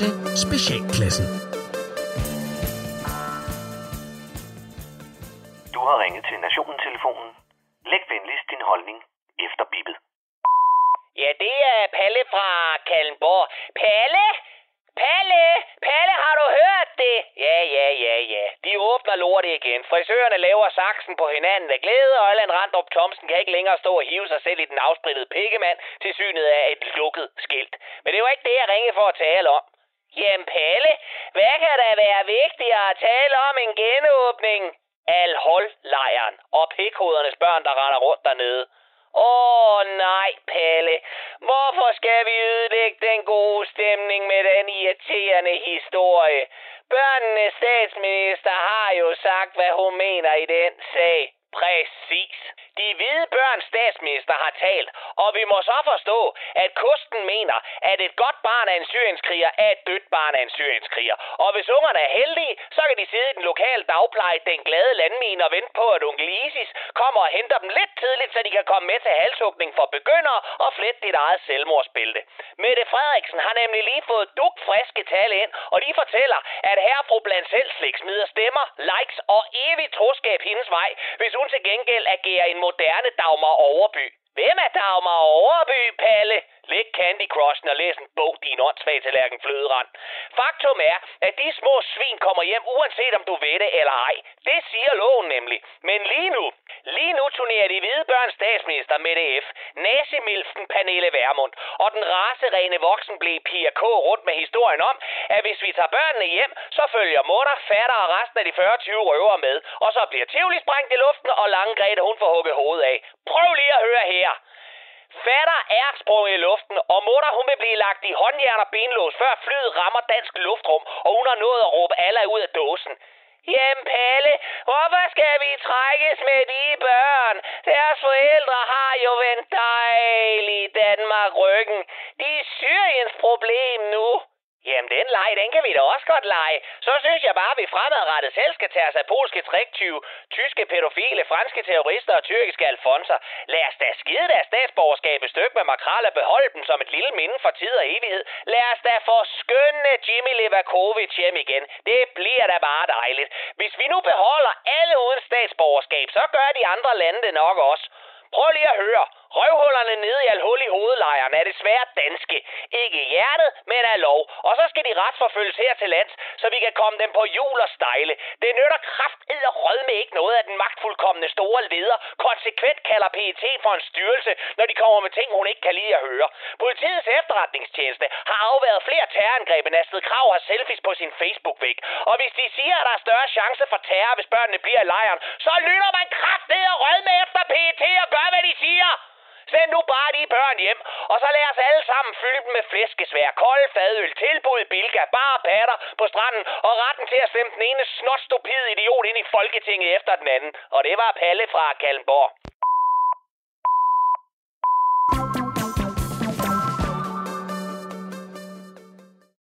til Specialklassen. Du har ringet til Nationen-telefonen. Læg venligst din holdning efter bippet. Ja, det er Palle fra Kallenborg. Palle? Palle? Palle, har du hørt det? Ja, ja, ja, ja. De åbner lortet igen. Frisørerne laver saksen på hinanden af glæde, og Allan Randrup Thomsen kan ikke længere stå og hive sig selv i den afsprittede pikkemand til synet af et lukket skilt. Men det var ikke det, jeg ringede for at tale om. Jamen, Palle, hvad kan der være vigtigere at tale om en genåbning? Al holdlejren og pikhodernes børn, der render rundt dernede. Åh oh, nej, Palle. Hvorfor skal vi ødelægge den gode stemning med den irriterende historie? Børnenes statsminister har jo sagt, hvad hun mener i den sag. Præcis. De hvide børns statsminister har talt, og vi må så forstå, at Kusten mener, at et godt barn af en syrienskriger er et dødt barn af en syrienskriger. Og hvis ungerne er heldige, så kan de sidde i den lokale dagpleje, den glade landmine og vente på, at onkel Isis kommer og henter dem lidt tidligt, så de kan komme med til halshugning for begyndere og flette dit eget selvmordsbælte. Mette Frederiksen har nemlig lige fået duk friske tal ind, og de fortæller, at herre fru blandt selv slik smider stemmer, likes og evigt troskab hendes vej, hvis hun til gengæld agerer en moderne Dagmar Overby. Hvem er Dagmar Overby, Palle? Læg Candy Crushen og læs en bog, din åndssvag tallerken fløderand. Faktum er, at de små svin kommer hjem, uanset om du ved det eller ej. Det siger loven nemlig. Men lige nu, lige nu turnerer de hvide børns statsminister Mette F., nazimilfen Pernille Vermund og den raserene voksen blev Pia K. rundt med historien om, at hvis vi tager børnene hjem, så følger mutter, fatter og resten af de 40-20 røver med. Og så bliver Tivoli sprængt i luften, og Lange Grete hun får hugget hovedet af. Prøv lige at høre her. Fatter er sprunget i luften, og mutter hun vil blive lagt i håndjern og benlås, før flyet rammer dansk luftrum, og hun har nået at råbe alle ud af dåsen. Jamen Palle, hvorfor skal vi trækkes med de børn? Deres forældre har jo vendt dejligt Danmark ryggen. De er Syriens problem nu. Jamen, den leg, den kan vi da også godt lege. Så synes jeg bare, at vi fremadrettet selv skal tage os af polske triktyve, tyske pædofile, franske terrorister og tyrkiske alfonser. Lad os da skide deres statsborgerskab et stykke med makral og beholde dem som et lille minde for tid og evighed. Lad os da få skønne Jimmy Levakovic hjem igen. Det bliver da bare dejligt. Hvis vi nu beholder alle uden statsborgerskab, så gør de andre lande det nok også. Prøv lige at høre. Røvhullerne nede i alhul i hovedlejren er desværre danske. Ikke i hjertet, men af lov. Og så skal de retsforfølges her til lands, så vi kan komme dem på jul og stejle. Det nytter kraft og rød med ikke noget, at den magtfuldkommende store leder konsekvent kalder PET for en styrelse, når de kommer med ting, hun ikke kan lide at høre. Politiets efterretningstjeneste har afværet flere terrorangreb, end Astrid Krav har selfies på sin Facebook-væg. Og hvis de siger, at der er større chance for terror, hvis børnene bliver i lejren, så lytter man kraft og rød med efter PET og gør, hvad de siger. Send nu bare de børn hjem, og så lad os alle sammen fylde dem med flæskesvær, kolde fadøl, tilbud bilka, bare patter på stranden, og retten til at stemme den ene snot idiot ind i Folketinget efter den anden. Og det var Palle fra Kalmborg.